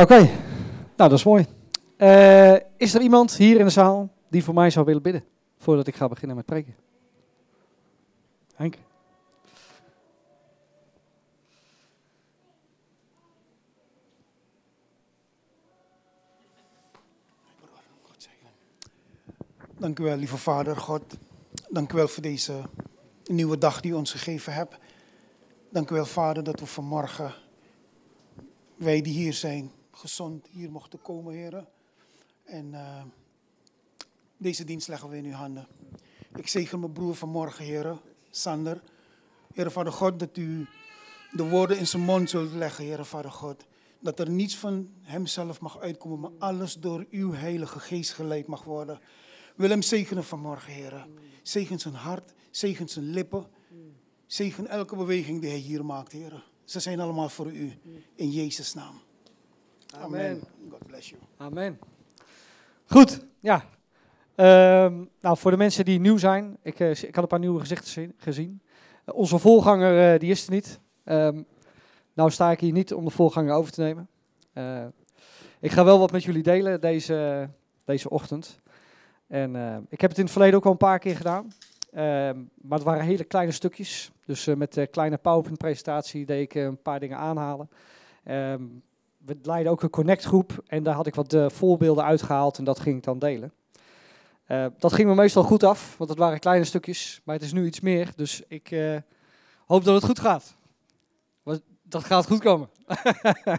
Oké, nou dat is mooi. Eh, is er iemand hier in de zaal die voor mij zou willen bidden? Voordat ik ga beginnen met preken. Henk? Dank u wel, lieve Vader God. Dank u wel voor deze nieuwe dag die u ons gegeven hebt. Dank u wel, Vader, dat we vanmorgen, wij die hier zijn, gezond hier mochten komen, heren. En uh, deze dienst leggen we in uw handen. Ik zegen mijn broer vanmorgen, heren, Sander. Heere Vader God, dat u de woorden in zijn mond zult leggen, Heere Vader God. Dat er niets van hemzelf mag uitkomen, maar alles door uw heilige geest geleid mag worden. Wil hem zegenen vanmorgen, Heer. Zegen zijn hart, zegen zijn lippen. Zegen elke beweging die hij hier maakt, Heer. Ze zijn allemaal voor u. In Jezus' naam. Amen. God bless you. Amen. Goed, ja. Um, nou, voor de mensen die nieuw zijn, ik, uh, ik had een paar nieuwe gezichten gezien. Uh, onze voorganger, uh, die is er niet. Um, nou sta ik hier niet om de voorganger over te nemen. ik ga wel wat met jullie delen deze, deze ochtend. En ik heb het in het verleden ook al een paar keer gedaan. Uh, maar het waren hele kleine stukjes. Dus uh, met de kleine PowerPoint-presentatie deed ik een paar dingen aanhalen. Ehm, we leidden ook een connect-groep en daar had ik wat voorbeelden uitgehaald en dat ging ik dan delen. dat ging me meestal goed af, want het waren kleine stukjes. Maar het is nu iets meer, dus ik hoop dat het goed gaat. Dat gaat goed komen. Nou,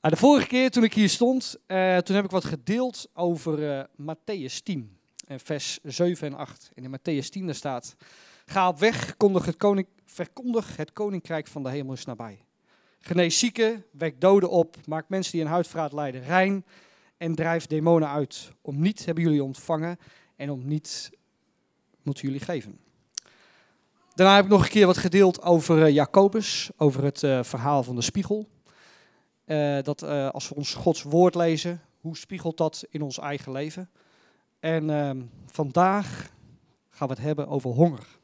de vorige keer toen ik hier stond, toen heb ik wat gedeeld over Matthäus 10, vers 7 en 8. En in Matthäus 10 daar staat, ga op weg, kondig het verkondig het koninkrijk van de hemel is nabij. Genees zieken, wek doden op, maak mensen die een huidvraat lijden rein en drijf demonen uit. Om niet hebben jullie ontvangen en om niet moeten jullie geven. Daarna heb ik nog een keer wat gedeeld over uh, Jacobus, over het verhaal van de spiegel. Uh, dat als we ons Gods woord lezen, hoe spiegelt dat in ons eigen leven? En uh, vandaag gaan we het hebben over honger.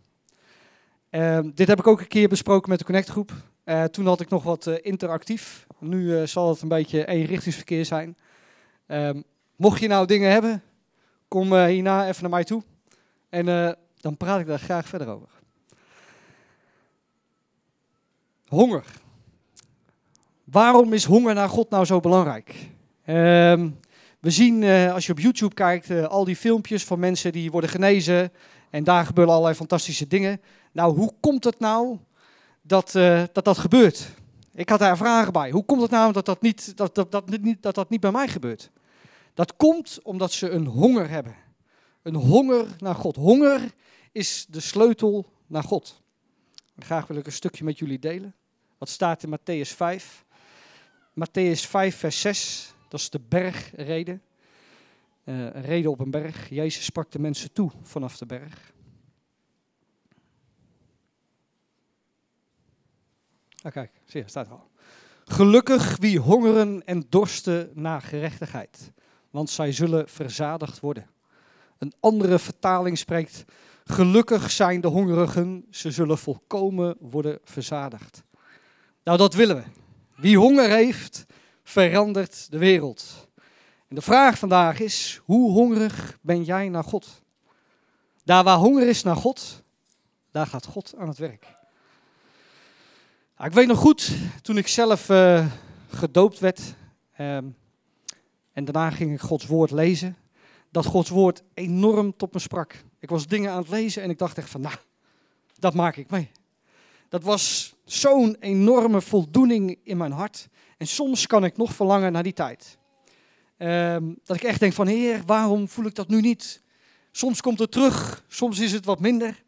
Ehm, dit heb ik ook een keer besproken met de Connect-groep. Eh, toen had ik nog wat interactief. Nu zal het een beetje eenrichtingsverkeer zijn. Ehm, mocht je nou dingen hebben, kom hierna even naar mij toe. En dan praat ik daar graag verder over. Honger. Waarom is honger naar God nou zo belangrijk? Um, we zien als je op YouTube kijkt al die filmpjes van mensen die worden genezen en daar gebeuren allerlei fantastische dingen. Nou, hoe komt het nou dat uh, dat, dat gebeurt? Ik had daar vragen bij. Hoe komt het nou dat dat niet, dat, dat, dat, niet, dat dat niet bij mij gebeurt? Dat komt omdat ze een honger hebben. Een honger naar God. Honger is de sleutel naar God. graag wil ik een stukje met jullie delen. Wat staat in Matthäus 5. Matthäus 5, vers 6, dat is de bergreden. Uh, reden op een berg. Jezus sprak de mensen toe vanaf de berg. Ah, kijk, zie je, staat er al. Gelukkig wie hongeren en dorsten naar gerechtigheid, want zij zullen verzadigd worden. Een andere vertaling spreekt: Gelukkig zijn de hongerigen, ze zullen volkomen worden verzadigd. Nou, dat willen we. Wie honger heeft, verandert de wereld. En de vraag vandaag is, hoe hongerig ben jij naar God? Daar waar honger is naar God, daar gaat God aan het werk. Ik weet nog goed, toen ik zelf uh, gedoopt werd um, en daarna ging ik Gods woord lezen, dat Gods woord enorm tot me sprak. Ik was dingen aan het lezen en ik dacht echt van, nou, dat maak ik mee. Dat was zo'n enorme voldoening in mijn hart. En soms kan ik nog verlangen naar die tijd. Um, dat ik echt denk van, heer, waarom voel ik dat nu niet? Soms komt het terug, soms is het wat minder.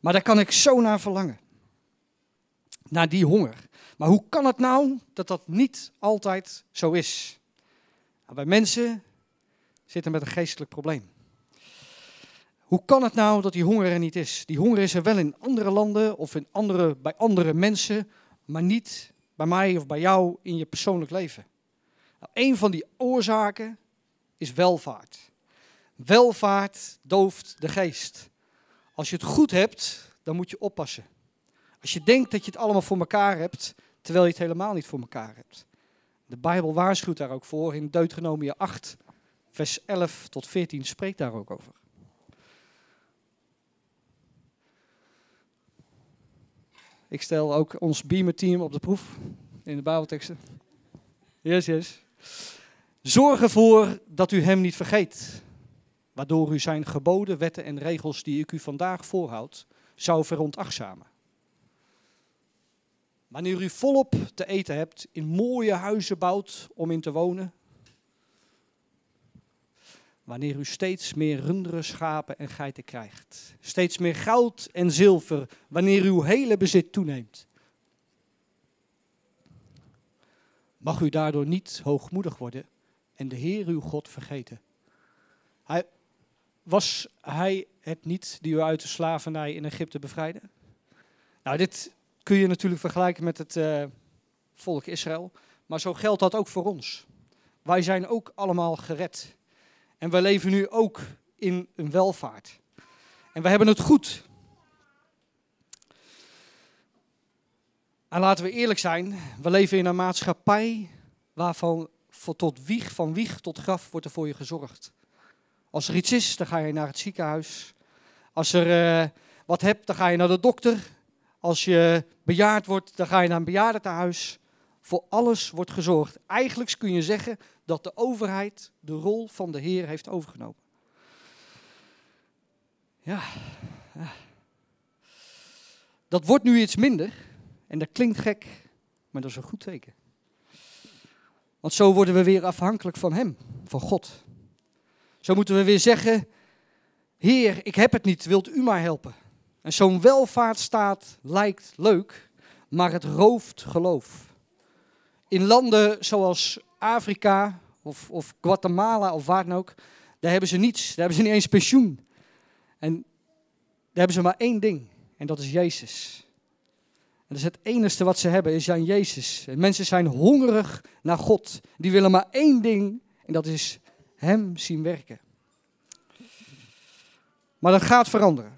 Maar daar kan ik zo naar verlangen. Naar die honger. Maar hoe kan het nou dat dat niet altijd zo is? Nou, bij mensen zitten met een geestelijk probleem. Hoe kan het nou dat die honger er niet is? Die honger is er wel in andere landen of in andere, bij andere mensen, maar niet bij mij of bij jou in je persoonlijk leven. Een van die oorzaken is welvaart. Welvaart dooft de geest. Als je het goed hebt, dan moet je oppassen. Als je denkt dat je het allemaal voor elkaar hebt, terwijl je het helemaal niet voor elkaar hebt. De Bijbel waarschuwt daar ook voor. In Deuteronomie 8, vers 11 tot 14 spreekt daar ook over. Ik stel ook ons Beamer-team op de proef in de Bijbelteksten. Yes, yes. Zorg ervoor dat u hem niet vergeet, waardoor u zijn geboden, wetten en regels die ik u vandaag voorhoud, zou veronachtzamen. Wanneer u volop te eten hebt, in mooie huizen bouwt om in te wonen. Wanneer u steeds meer runderen, schapen en geiten krijgt. Steeds meer goud en zilver, wanneer uw hele bezit toeneemt. Mag u daardoor niet hoogmoedig worden en de Heer uw God vergeten. Hij, was hij het niet die u uit de slavernij in Egypte bevrijdde? Nou, dit kun je natuurlijk vergelijken met het uh, volk Israël. Maar zo geldt dat ook voor ons. Wij zijn ook allemaal gered. En wij leven nu ook in een welvaart. En we hebben het goed. En laten we eerlijk zijn, we leven in een maatschappij waarvan tot wieg, van wieg tot graf wordt er voor je gezorgd. Als er iets is, dan ga je naar het ziekenhuis. Als er uh, wat hebt, dan ga je naar de dokter. Als je bejaard wordt, dan ga je naar een bejaardentehuis. Voor alles wordt gezorgd. Eigenlijk kun je zeggen dat de overheid de rol van de Heer heeft overgenomen. Ja. Dat wordt nu iets minder. En dat klinkt gek, maar dat is een goed teken. Want zo worden we weer afhankelijk van Hem, van God. Zo moeten we weer zeggen, Heer, ik heb het niet, wilt u mij helpen? En zo'n welvaartsstaat lijkt leuk, maar het rooft geloof. In landen zoals Afrika of, of Guatemala of waar dan ook, daar hebben ze niets. Daar hebben ze niet eens pensioen. En daar hebben ze maar één ding, en dat is Jezus. Is het enige wat ze hebben, is aan Jezus. En mensen zijn hongerig naar God. Die willen maar één ding, en dat is Hem zien werken. Maar dat gaat veranderen.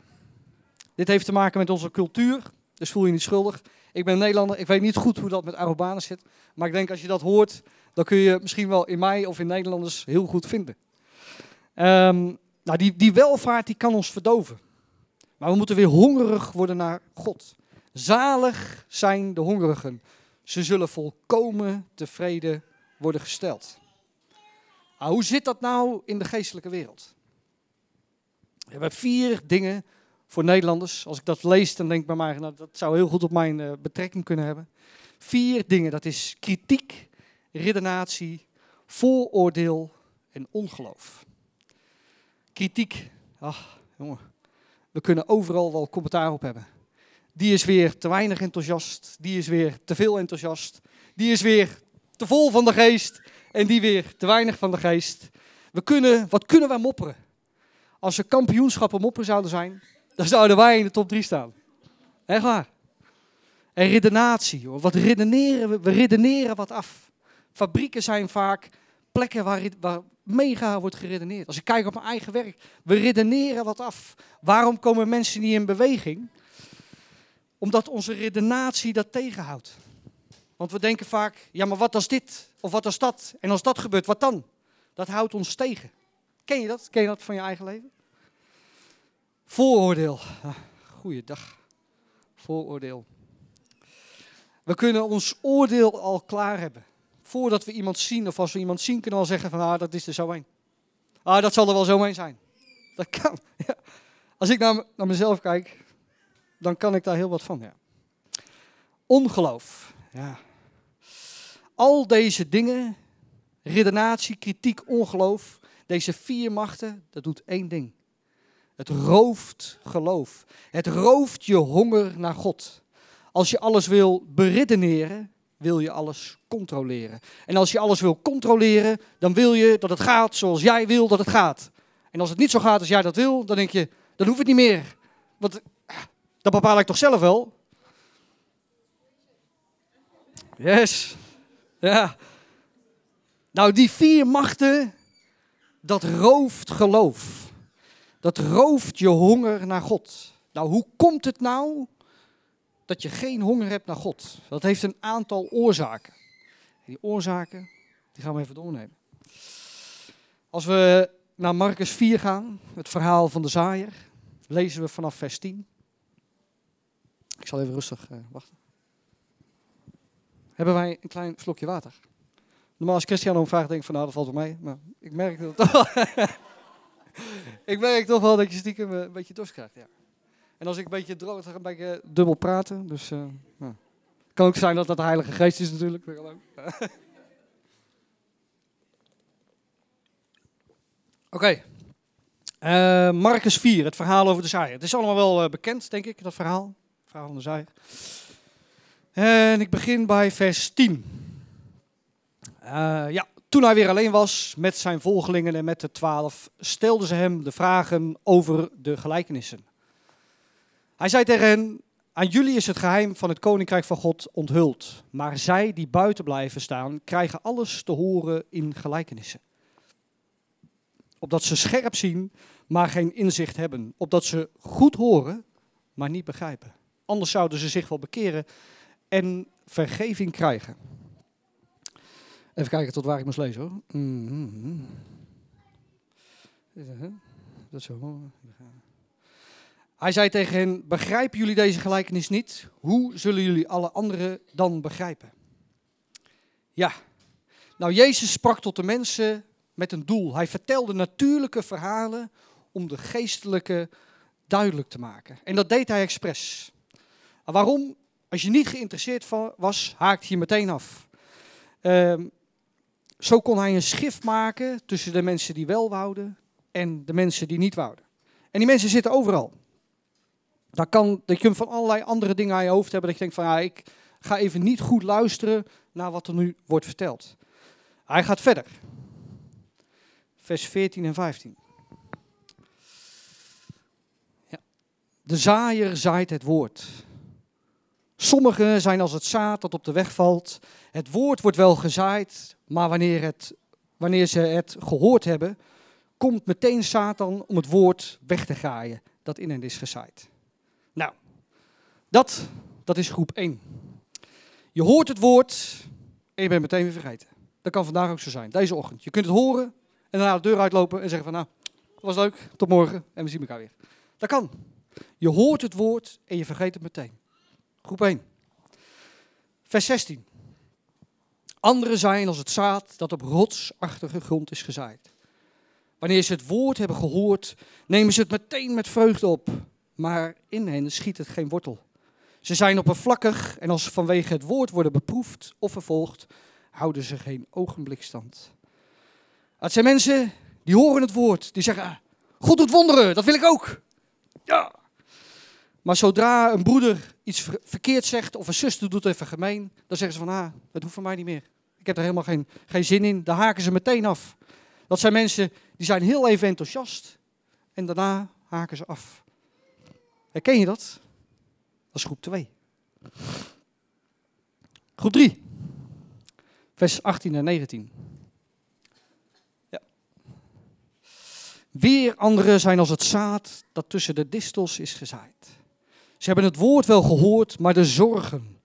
Dit heeft te maken met onze cultuur, dus voel je niet schuldig. Ik ben Nederlander, ik weet niet goed hoe dat met Arubanen zit. Maar ik denk als je dat hoort, dan kun je misschien wel in mij of in Nederlanders heel goed vinden. Um, nou, die, die welvaart die kan ons verdoven. Maar we moeten weer hongerig worden naar God. Zalig zijn de hongerigen. Ze zullen volkomen tevreden worden gesteld. Nou, hoe zit dat nou in de geestelijke wereld? We hebben vier dingen voor Nederlanders. Als ik dat lees, dan denk ik bij mij, nou, dat zou heel goed op mijn uh, betrekking kunnen hebben. Vier dingen, dat is kritiek, redenatie, vooroordeel en ongeloof. Kritiek, ach jongen, we kunnen overal wel commentaar op hebben. Die is weer te weinig enthousiast, die is weer te veel enthousiast, die is weer te vol van de geest en die weer te weinig van de geest. We kunnen, wat kunnen wij mopperen? Als er kampioenschappen mopperen zouden zijn, dan zouden wij in de top 3 staan. Echt waar. En redenatie, hoor. wat redeneren we? We redeneren wat af. Fabrieken zijn vaak plekken waar, waar mega wordt geredeneerd. Als ik kijk op mijn eigen werk, we redeneren wat af. Waarom komen mensen niet in beweging? Omdat onze redenatie dat tegenhoudt. Want we denken vaak, ja maar wat als dit of wat als dat? En als dat gebeurt, wat dan? Dat houdt ons tegen. Ken je dat? Ken je dat van je eigen leven? Vooroordeel. Ah, goeiedag. Vooroordeel. We kunnen ons oordeel al klaar hebben. Voordat we iemand zien, of als we iemand zien, kunnen we al zeggen van, ah, dat is er zo een. Ah, dat zal er wel zo een zijn. Dat kan. Ja. Als ik naar, naar mezelf kijk, dan kan ik daar heel wat van. Ja. Ongeloof. Ja. Al deze dingen, redenatie, kritiek, ongeloof, deze vier machten, dat doet één ding. Het rooft geloof. Het rooft je honger naar God. Als je alles wil beredeneren, wil je alles controleren. En als je alles wil controleren, dan wil je dat het gaat zoals jij wil dat het gaat. En als het niet zo gaat als jij dat wil, dan denk je, dan hoeft het niet meer. Want dat bepaal ik toch zelf wel? Yes. Ja. Nou, die vier machten, dat rooft geloof. Dat rooft je honger naar God. Nou, hoe komt het nou dat je geen honger hebt naar God? Dat heeft een aantal oorzaken. Die oorzaken, die gaan we even doornemen. Als we naar Marcus 4 gaan, het verhaal van de zaaier, lezen we vanaf vers 10. Ik zal even rustig uh, wachten. Hebben wij een klein slokje water? Normaal als Christian om vraagt, denk ik van nou, dat valt wel mee. Maar ik merk dat toch Ik merk toch wel dat je stiekem een beetje dorst krijgt, ja. En als ik een beetje droog, dan ga ik beetje dubbel praten. Dus kan ook zijn dat dat de Heilige Geest is natuurlijk. Oké. Okay. Marcus 4, het verhaal over de zaaier. Het is allemaal wel bekend, denk ik, dat verhaal. En ik begin bij vers 10. Uh, ja, toen hij weer alleen was met zijn volgelingen en met de twaalf, stelden ze hem de vragen over de gelijkenissen. Hij zei tegen hen, aan jullie is het geheim van het koninkrijk van God onthuld, maar zij die buiten blijven staan, krijgen alles te horen in gelijkenissen. Opdat ze scherp zien, maar geen inzicht hebben. Opdat ze goed horen, maar niet begrijpen. Anders zouden ze zich wel bekeren en vergeving krijgen. Even kijken tot waar ik moest lezen hoor. Mm -hmm. Zo. Hij zei tegen hen: Begrijpen jullie deze gelijkenis niet? Hoe zullen jullie alle anderen dan begrijpen? Ja. Nou, Jezus sprak tot de mensen met een doel. Hij vertelde natuurlijke verhalen om de geestelijke duidelijk te maken. En dat deed hij expres. Waarom? Als je niet geïnteresseerd was, haakte je meteen af. Um, zo kon hij een schif maken tussen de mensen die wel wouden en de mensen die niet wouden. En die mensen zitten overal. Dat, kan, dat je van allerlei andere dingen aan je hoofd hebben. Dat je denkt van ja, ik ga even niet goed luisteren naar wat er nu wordt verteld. Hij gaat verder. Vers 14 en 15. Ja. De zaaier zaait het woord. Sommigen zijn als het zaad dat op de weg valt. Het woord wordt wel gezaaid, maar wanneer, het, wanneer ze het gehoord hebben, komt meteen Satan om het woord weg te gaaien dat in hen is gezaaid. Nou, dat, dat is groep 1. Je hoort het woord en je bent meteen weer vergeten. Dat kan vandaag ook zo zijn, deze ochtend. Je kunt het horen en daarna de deur uitlopen en zeggen van nou, dat was leuk, tot morgen en we zien elkaar weer. Dat kan. Je hoort het woord en je vergeet het meteen. Groep 1. Vers 16. Anderen zijn als het zaad dat op rotsachtige grond is gezaaid. Wanneer ze het woord hebben gehoord, nemen ze het meteen met vreugde op. Maar in hen schiet het geen wortel. Ze zijn oppervlakkig en als ze vanwege het woord worden beproefd of vervolgd, houden ze geen ogenblik stand. Het zijn mensen die horen het woord, die zeggen, ah, God doet wonderen, dat wil ik ook. Ja, maar zodra een broeder iets verkeerd zegt of een zuster doet even gemeen, dan zeggen ze van, ah, dat hoeft van mij niet meer. Ik heb er helemaal geen, geen zin in. Dan haken ze meteen af. Dat zijn mensen die zijn heel even enthousiast en daarna haken ze af. Herken je dat? Dat is groep 2. Groep 3. Vers 18 en 19. Ja. Weer anderen zijn als het zaad dat tussen de distels is gezaaid. Ze hebben het woord wel gehoord, maar de zorgen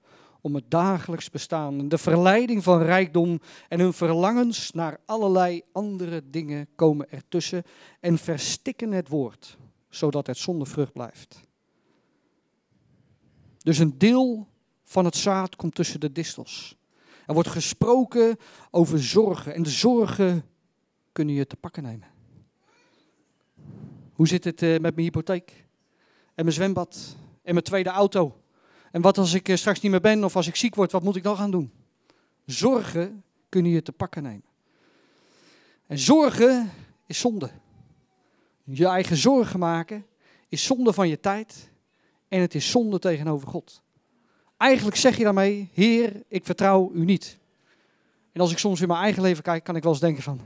om het dagelijks bestaan, de verleiding van rijkdom en hun verlangens naar allerlei andere dingen komen ertussen en verstikken het woord, zodat het zonder vrucht blijft. Dus een deel van het zaad komt tussen de distels. Er wordt gesproken over zorgen en de zorgen kunnen je te pakken nemen. Hoe zit het eh, met mijn hypotheek en mijn zwembad en mijn tweede auto. En wat als ik eh, straks niet meer ben of als ik ziek word, wat moet ik dan gaan doen? Zorgen kunnen je te pakken nemen. En zorgen is zonde. Je eigen zorgen maken is zonde van je tijd en het is zonde tegenover God. Eigenlijk zeg je daarmee, Heer, ik vertrouw u niet. En als ik soms in mijn eigen leven kijk, kan ik wel eens denken van,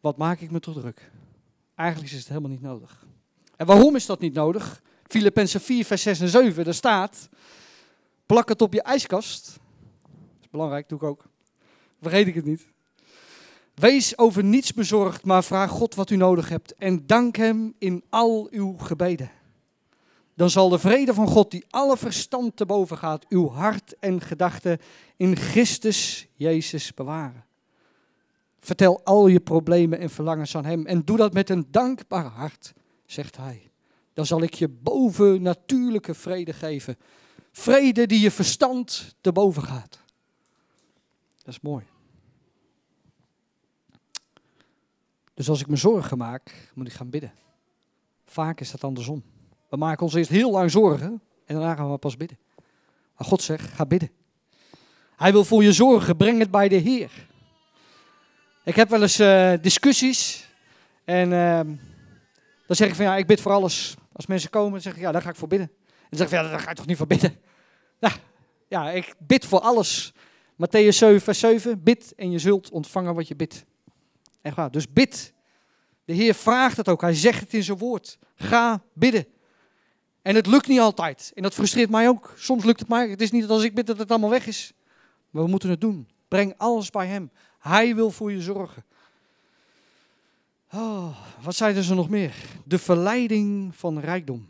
wat maak ik me toch druk? Eigenlijk is het helemaal niet nodig. En waarom is dat niet nodig? Filippenzen 4, vers 6 en 7, daar staat, plak het op je ijskast. Dat is belangrijk, doe ik ook. Vergeet ik het niet. Wees over niets bezorgd, maar vraag God wat u nodig hebt en dank Hem in al uw gebeden. dan zal de vrede van God, die alle verstand te boven gaat, uw hart en gedachten in Christus Jezus bewaren. Vertel al je problemen en verlangens aan Hem en doe dat met een dankbaar hart, zegt Hij. Dan zal ik je boven natuurlijke vrede geven. Vrede die je verstand te boven gaat. Dat is mooi. Dus als ik me zorgen maak, moet ik gaan bidden. Vaak is dat andersom. We maken ons eerst heel lang zorgen en daarna gaan we pas bidden. Maar God zegt, ga bidden. Hij wil voor je zorgen, breng het bij de Heer. Ik heb wel eens uh, discussies en uh, dan zeg ik van ja, ik bid voor alles. Als mensen komen, dan zeg ik ja, daar ga ik voor bidden. En dan zeg ik ja, daar ga ik toch niet voor bidden. Ja, ja, ik bid voor alles. Matthäus 7, vers 7, bid en je zult ontvangen wat je bidt. Echt waar, dus bid. De Heer vraagt het ook, hij zegt het in zijn woord. Ga bidden. En het lukt niet altijd. En dat frustreert mij ook. Soms lukt het mij. Het is niet dat als ik bid dat het allemaal weg is. Maar we moeten het doen. Breng alles bij Hem. Hij wil voor je zorgen. Oh, wat zeiden ze nog meer? De verleiding van rijkdom.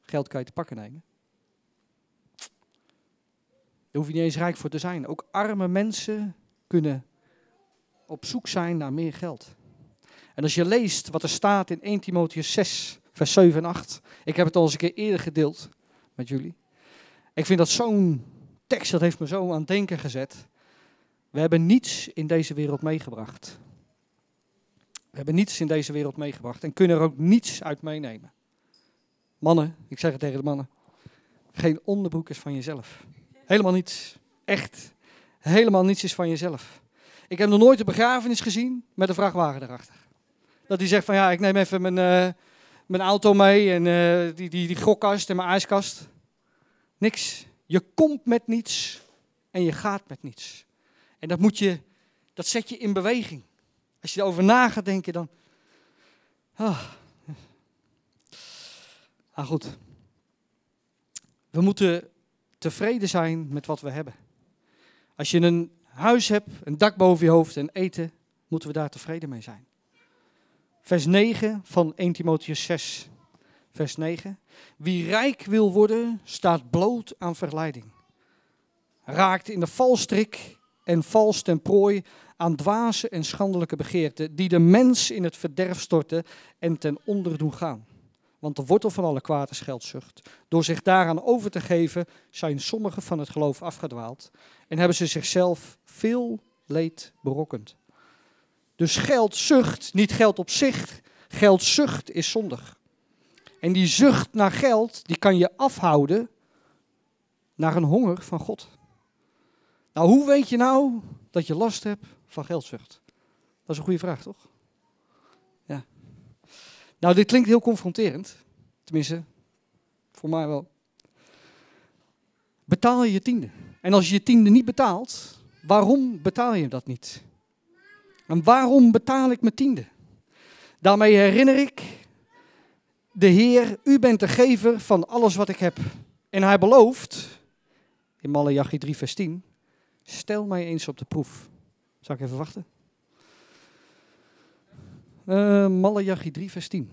Geld kan je te pakken nemen. Daar hoef je niet eens rijk voor te zijn. Ook arme mensen kunnen op zoek zijn naar meer geld. En als je leest wat er staat in 1 Timotheus 6, vers 7 en 8. Ik heb het al eens een keer eerder gedeeld met jullie. Ik vind dat zo'n tekst, dat heeft me zo aan het denken gezet. We hebben niets in deze wereld meegebracht. We hebben niets in deze wereld meegebracht en kunnen er ook niets uit meenemen. Mannen, ik zeg het tegen de mannen. Geen onderbroek is van jezelf. Helemaal niets. Echt. Helemaal niets is van jezelf. Ik heb nog nooit een begrafenis gezien met een vrachtwagen erachter. Dat hij zegt van ja, ik neem even mijn, uh, mijn auto mee en uh, die, die, die gokkast en mijn ijskast. Niks. Je komt met niets en je gaat met niets. En dat moet je, dat zet je in beweging. Als je erover na gaat denken, dan. Ah. ah, goed. We moeten tevreden zijn met wat we hebben. Als je een huis hebt, een dak boven je hoofd en eten, moeten we daar tevreden mee zijn. Vers 9 van 1 Timotheus 6. Vers 9. Wie rijk wil worden, staat bloot aan verleiding. Raakt in de valstrik en vals ten prooi aan dwaze en schandelijke begeerten, die de mens in het verderf storten en ten onder doen gaan. Want de wortel van alle kwaad is geldzucht. Door zich daaraan over te geven, zijn sommigen van het geloof afgedwaald en hebben ze zichzelf veel leed berokkend. Dus geldzucht, niet geld op zich, geldzucht is zondig. En die zucht naar geld, die kan je afhouden naar een honger van God. Nou, hoe weet je nou dat je last hebt van geldzucht? Dat is een goede vraag, toch? Ja. Nou, dit klinkt heel confronterend. Tenminste, voor mij wel. Betaal je je tiende. En als je je tiende niet betaalt, waarom betaal je dat niet? En waarom betaal ik mijn tiende? Daarmee herinner ik de Heer, u bent de gever van alles wat ik heb. En hij belooft, in Malachi 3 vers 10, stel mij eens op de proef. Zal ik even wachten? Uh, Malachi 3 vers 10.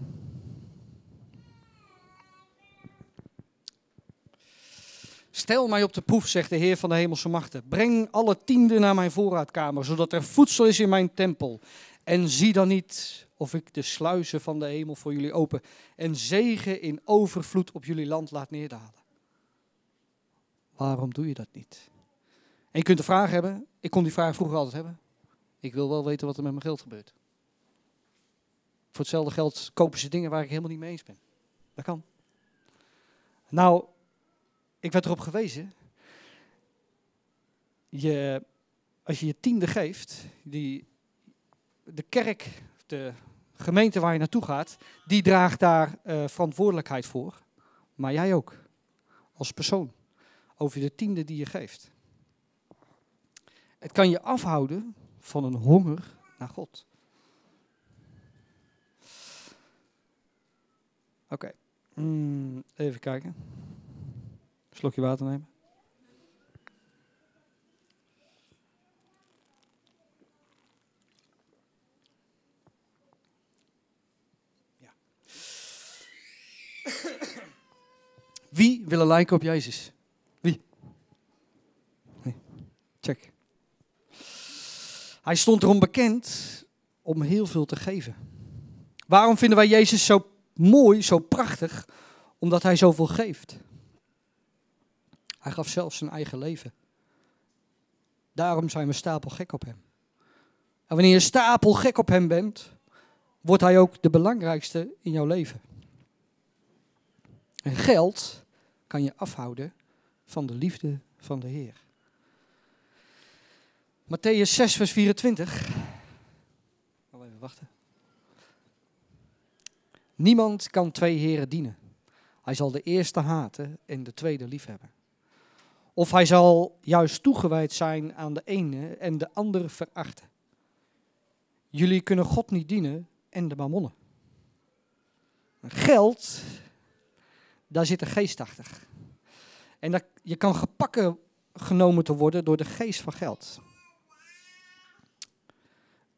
Stel mij op de proef, zegt de Heer van de hemelse machten. Breng alle tienden naar mijn voorraadkamer, zodat er voedsel is in mijn tempel. En zie dan niet of ik de sluizen van de hemel voor jullie open en zegen in overvloed op jullie land laat neerdalen. Waarom doe je dat niet? En je kunt de vraag hebben, ik kon die vraag vroeger altijd hebben. Ik wil wel weten wat er met mijn geld gebeurt. Voor hetzelfde geld kopen ze dingen waar ik helemaal niet mee eens ben. Dat kan. Nou, ik werd erop gewezen. Je, als je je tiende geeft, die, de kerk, de gemeente waar je naartoe gaat, die draagt daar uh, verantwoordelijkheid voor. Maar jij ook, als persoon, over de tiende die je geeft. Het kan je afhouden van een honger naar God. Oké, okay. mm, even kijken. Slokje water nemen. Ja. Wie willen lijken op Jezus? Wie? Nee. Check. Hij stond erom bekend om heel veel te geven. Waarom vinden wij Jezus zo mooi, zo prachtig? Omdat hij zoveel geeft. Hij gaf zelfs zijn eigen leven. Daarom zijn we stapel gek op hem. En wanneer je stapel gek op hem bent, wordt hij ook de belangrijkste in jouw leven. En geld kan je afhouden van de liefde van de Heer. Matthäus 6, vers 24. even wachten. Niemand kan twee heren dienen. Hij zal de eerste haten en de tweede liefhebben. Of hij zal juist toegewijd zijn aan de ene en de andere verachten. Jullie kunnen God niet dienen en de mammonnen. Geld, daar zit een geest achter. En dat, je kan gepakken genomen te worden door de geest van geld.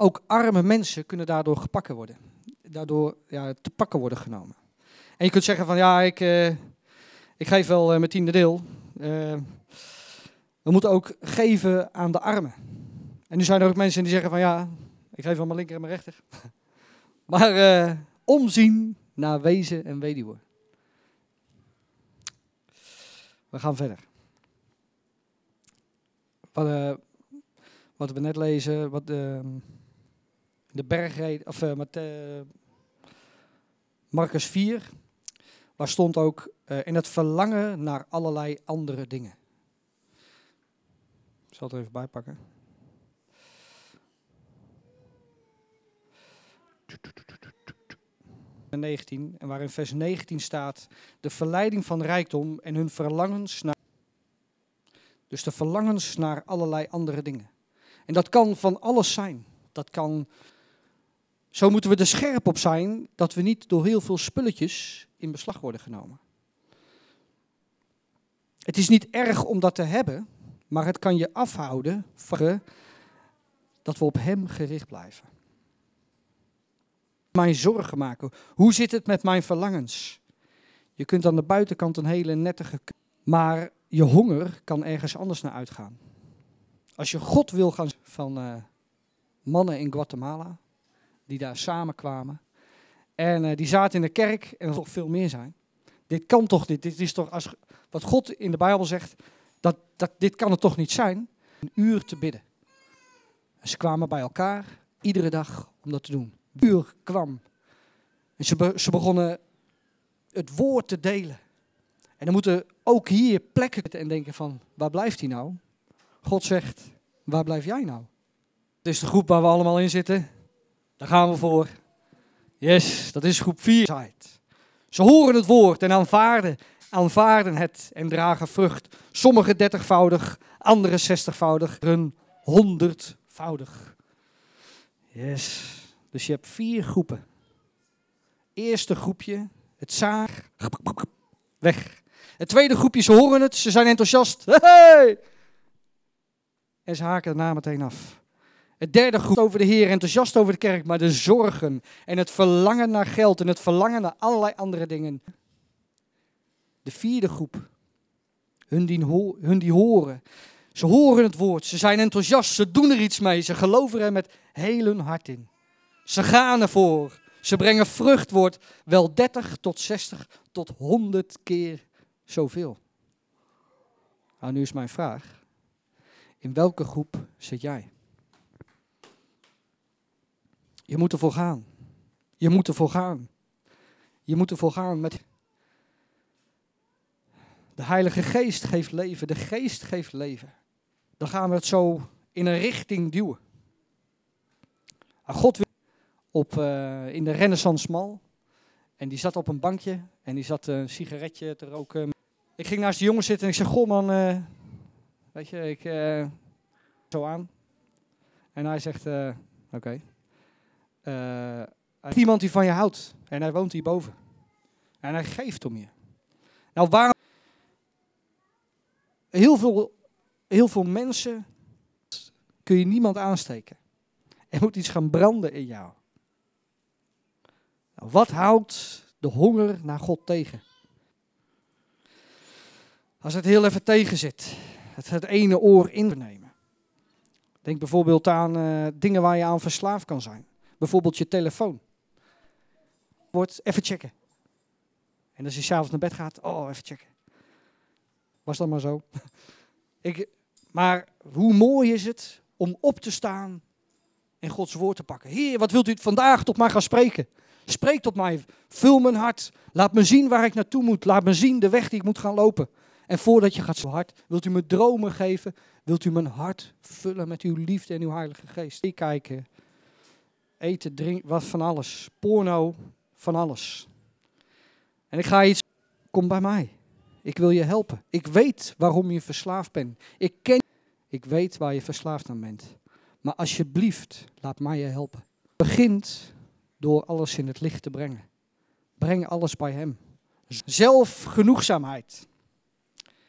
Ook arme mensen kunnen daardoor gepakken worden. Daardoor ja, te pakken worden genomen. En je kunt zeggen van ja, ik, uh, ik geef wel uh, mijn tiende deel. Uh, we moeten ook geven aan de armen. En nu zijn er ook mensen die zeggen van ja, ik geef wel mijn linker en mijn rechter. maar omzien naar wezen en weduwe. We gaan verder. Wat, wat we net lezen, wat de, de bergreden, of met, Marcus 4, waar stond ook uh, in het verlangen naar allerlei andere dingen. Ik zal het er even bij pakken. En 19, en waarin vers 19 staat, de verleiding van rijkdom en hun verlangens naar. Dus de verlangens naar allerlei andere dingen. En dat kan van alles zijn. Dat kan zo moeten we er scherp op zijn dat we niet door heel veel spulletjes in beslag worden genomen. Het is niet erg om dat te hebben, maar het kan je afhouden van dat we op Hem gericht blijven. Mijn zorgen maken. Hoe zit het met mijn verlangens? Je kunt aan de buitenkant een hele nettige, maar je honger kan ergens anders naar uitgaan. Als je God wil gaan van uh, mannen in Guatemala, die daar samenkwamen. En uh, die zaten in de kerk en er nog veel meer zijn. Dit kan toch dit? Dit is toch als wat God in de Bijbel zegt, dat, dat dit kan het toch niet zijn? Een uur te bidden. En ze kwamen bij elkaar iedere dag om dat te doen. Een uur kwam. En ze, ze begonnen het woord te delen. En dan moeten ook hier plekken en denken van, waar blijft hij nou? God zegt, waar blijf jij nou? Het is de groep waar we allemaal in zitten. Daar gaan we voor. Yes, dat is groep 4. Ze horen het woord en aanvaarden, aanvaarden het en dragen vrucht. Sommigen dertigvoudig, anderen zestigvoudig, een honderdvoudig. Yes, dus je hebt vier groepen. Eerste groepje, het zaag, weg. Het tweede groepje, ze horen het, ze zijn enthousiast. Hey! En ze haken daarna meteen af. Het derde groep over de Heer, enthousiast over de kerk, maar de zorgen en het verlangen naar geld en het verlangen naar allerlei andere dingen. De vierde groep, hun die, hun die horen. Ze horen het woord, ze zijn enthousiast, ze doen er iets mee, ze geloven er met heel hun hart in. Ze gaan ervoor, ze brengen vrucht, wordt wel 30 tot 60 tot 100 keer zoveel. Nou, nu is mijn vraag. In welke groep zit jij? Je moet ervoor gaan. Je moet ervoor gaan. Je moet ervoor gaan met. De Heilige Geest geeft leven. De Geest geeft leven. Dan gaan we het zo in een richting duwen. God op, uh, in de Renaissance Mall. En die zat op een bankje en die zat een sigaretje te roken. Ik ging naast de jongen zitten en ik zei, goh man, uh, weet je, ik uh, zo aan. En hij zegt, oké. Uh, iemand die van je houdt en hij woont hierboven. En hij geeft om je. Nou, waarom? Heel veel, heel veel mensen kun je niemand aansteken. Er moet iets gaan branden in jou. Nou, wat houdt de honger naar God tegen? Als het heel even tegen zit, het, het ene oor in nemen. Denk bijvoorbeeld aan uh, dingen waar je aan verslaafd kan zijn. Bijvoorbeeld je telefoon. Wordt even checken. En als je s'avonds naar bed gaat, oh, even checken. Was dat maar zo. Ik, maar hoe mooi is het om op te staan en Gods woord te pakken. Heer, wat wilt u vandaag tot mij gaan spreken? Spreek tot mij, vul mijn hart. Laat me zien waar ik naartoe moet. Laat me zien de weg die ik moet gaan lopen. En voordat je gaat zo hard, wilt u me dromen geven? Wilt u mijn hart vullen met uw liefde en uw heilige geest? Kijken, eten, drinken, wat van alles. Porno, van alles. En ik ga iets, kom bij mij. Ik wil je helpen. Ik weet waarom je verslaafd bent. Ik ken, ik weet waar je verslaafd aan bent. Maar alsjeblieft, laat mij je helpen. Begint door alles in het licht te brengen. Breng alles bij Hem. Zelfgenoegzaamheid.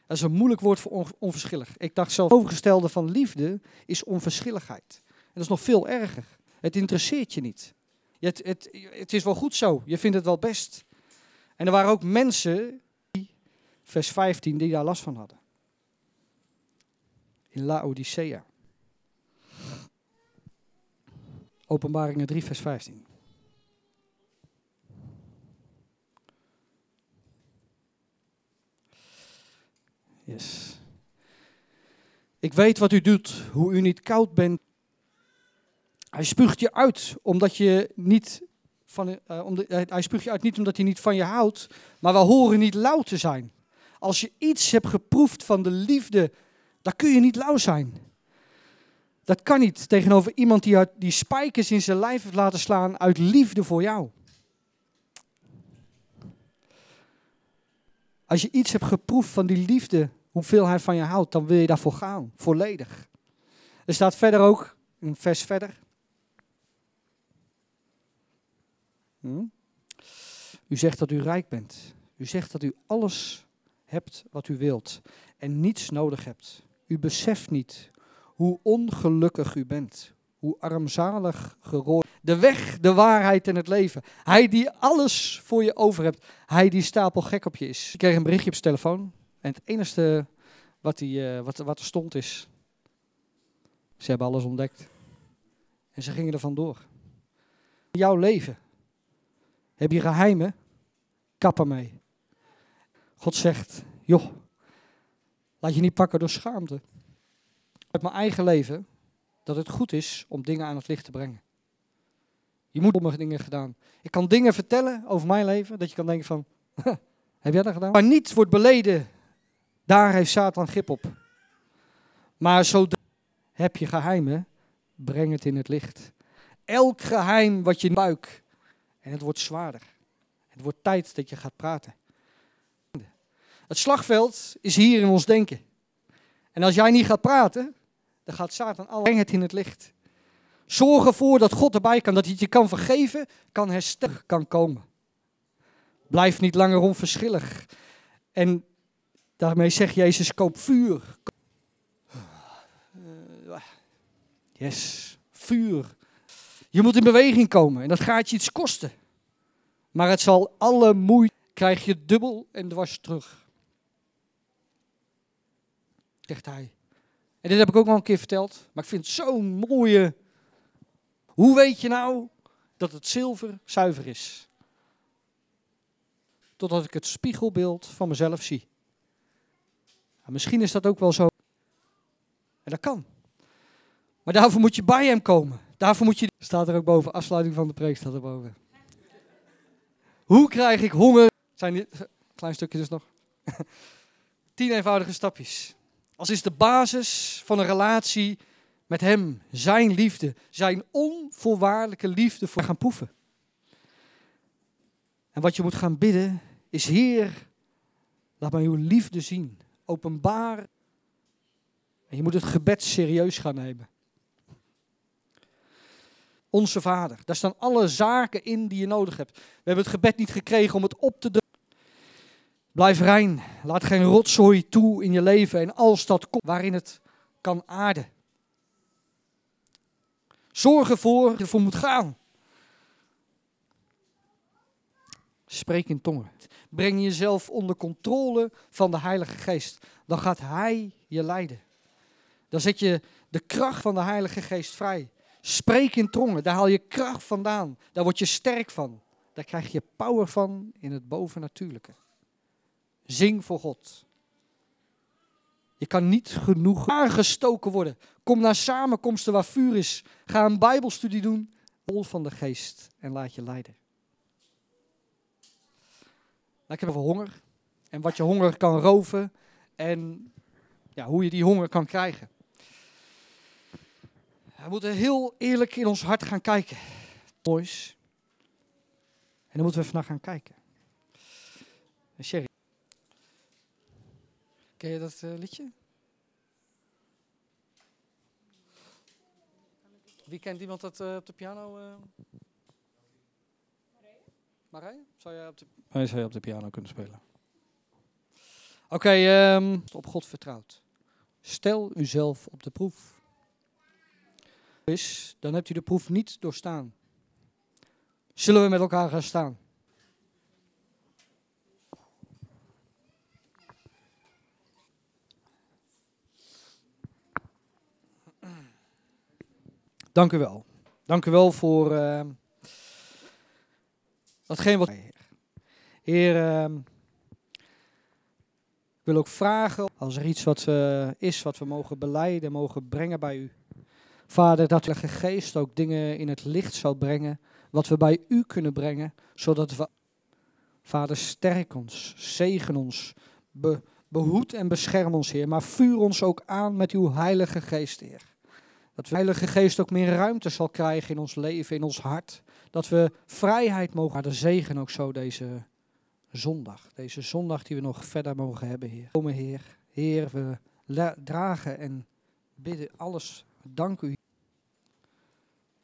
Dat is een moeilijk woord voor onverschillig. Ik dacht zelf, overgestelde van liefde is onverschilligheid. En dat is nog veel erger. Het interesseert je niet. Het, het, het is wel goed zo. Je vindt het wel best. En er waren ook mensen, vers 15, die daar last van hadden. In Laodicea. Openbaringen 3, vers 15. Yes. Ik weet wat u doet, hoe u niet koud bent. Hij spuugt je uit omdat je niet van, uh, omdat, hij spuugt je uit niet omdat hij niet van je houdt, maar we horen niet lauw te zijn. Als je iets hebt geproefd van de liefde, dan kun je niet lauw zijn. Dat kan niet tegenover iemand die, die spijkers in zijn lijf heeft laten slaan uit liefde voor jou. Als je iets hebt geproefd van die liefde, hoeveel hij van je houdt, dan wil je daarvoor gaan, volledig. Er staat verder ook, een vers verder. Hm? U zegt dat u rijk bent. U zegt dat u alles hebt wat u wilt en niets nodig hebt. U beseft niet hoe ongelukkig u bent. Hoe armzalig gerooid. De weg, de waarheid en het leven. Hij die alles voor je over hebt. Hij die stapel gek op je is. Ik kreeg een berichtje op zijn telefoon. En het enige wat, die, uh, wat, wat er stond is... Ze hebben alles ontdekt. En ze gingen er vandoor. Jouw leven heb je geheimen? Kap ermee. God zegt, joh, laat je niet pakken door schaamte uit mijn eigen leven dat het goed is om dingen aan het licht te brengen. Je moet domme dingen gedaan. Ik kan dingen vertellen over mijn leven dat je kan denken van, heb jij dat gedaan? Maar niet wordt beleden, daar heeft Satan grip op. Maar zodra heb je geheimen, breng het in het licht. Elk geheim wat je buik, en het wordt zwaarder. Het wordt tijd dat je gaat praten. Het slagveld is hier in ons denken. En als jij niet gaat praten, dan gaat Satan al het in het licht. Zorg ervoor dat God erbij kan, dat hij je kan vergeven, kan herstellen, kan komen. Blijf niet langer onverschillig. En daarmee zegt Jezus, koop vuur. Yes, vuur. Je moet in beweging komen en dat gaat je iets kosten. Maar het zal alle moeite, krijg je dubbel en dwars terug. Zegt hij. En dit heb ik ook al een keer verteld, maar ik vind het zo'n mooie. Hoe weet je nou dat het zilver zuiver is? Totdat ik het spiegelbeeld van mezelf zie. Nou, misschien is dat ook wel zo. En dat kan. Maar daarvoor moet je bij hem komen. Daarvoor moet je. Staat er ook boven, afsluiting van de preek staat er boven. Hoe krijg ik honger? Zijn klein stukje dus nog. Tien eenvoudige stapjes. Als is de basis van een relatie met Hem, Zijn liefde, Zijn onvoorwaardelijke liefde voor gaan proeven. En wat je moet gaan bidden is, Heer, laat mij uw liefde zien, openbaar. En je moet het gebed serieus gaan nemen. Onze Vader, daar staan alle zaken in die je nodig hebt. We hebben het gebed niet gekregen om het op te Blijf rein. Laat geen rotzooi toe in je leven en als dat komt waarin het kan aarden. Zorg ervoor dat je ervoor moet gaan. Spreek in tongen. Breng jezelf onder controle van de Heilige Geest. Dan gaat Hij je leiden. Dan zet je de kracht van de Heilige Geest vrij. Spreek in tongen, daar haal je kracht vandaan. Daar word je sterk van. Daar krijg je power van in het bovennatuurlijke. Zing voor God. Je kan niet genoeg aangestoken worden. Kom naar samenkomsten waar vuur is. Ga een Bijbelstudie doen. Vol van de geest en laat je leiden. Nou, ik heb honger. En wat je honger kan roven. En ja, hoe je die honger kan krijgen. We moeten heel eerlijk in ons hart gaan kijken. Moois. En dan moeten we vandaag gaan kijken. Sherry. Ken je dat uh, liedje? Wie kent iemand dat uh, op de piano? Uh... Zou jij op de, oh, zou op de piano kunnen spelen? Oké, um, op God vertrouwd. Stel uzelf op de proef. Is, dan hebt u de proef niet doorstaan. Zullen we met elkaar gaan staan? Dank u wel. Dank u wel voor uh, datgene wat. Heer, uh, ik wil ook vragen als er iets wat uh, is wat we mogen beleiden, mogen brengen bij u. Vader, dat de geest ook dingen in het licht zal brengen, wat we bij u kunnen brengen, zodat we. Vader, sterk ons, zegen ons, be, behoed en bescherm ons, Heer, maar vuur ons ook aan met uw Heilige Geest, Heer. Dat de Heilige Geest ook meer ruimte zal krijgen in ons leven, in ons hart. Dat we vrijheid mogen, maar de zegen ook zo deze zondag. Deze zondag die we nog verder mogen hebben, Heer. Kom, Heer. Heer, we dragen en bidden alles. Dank u.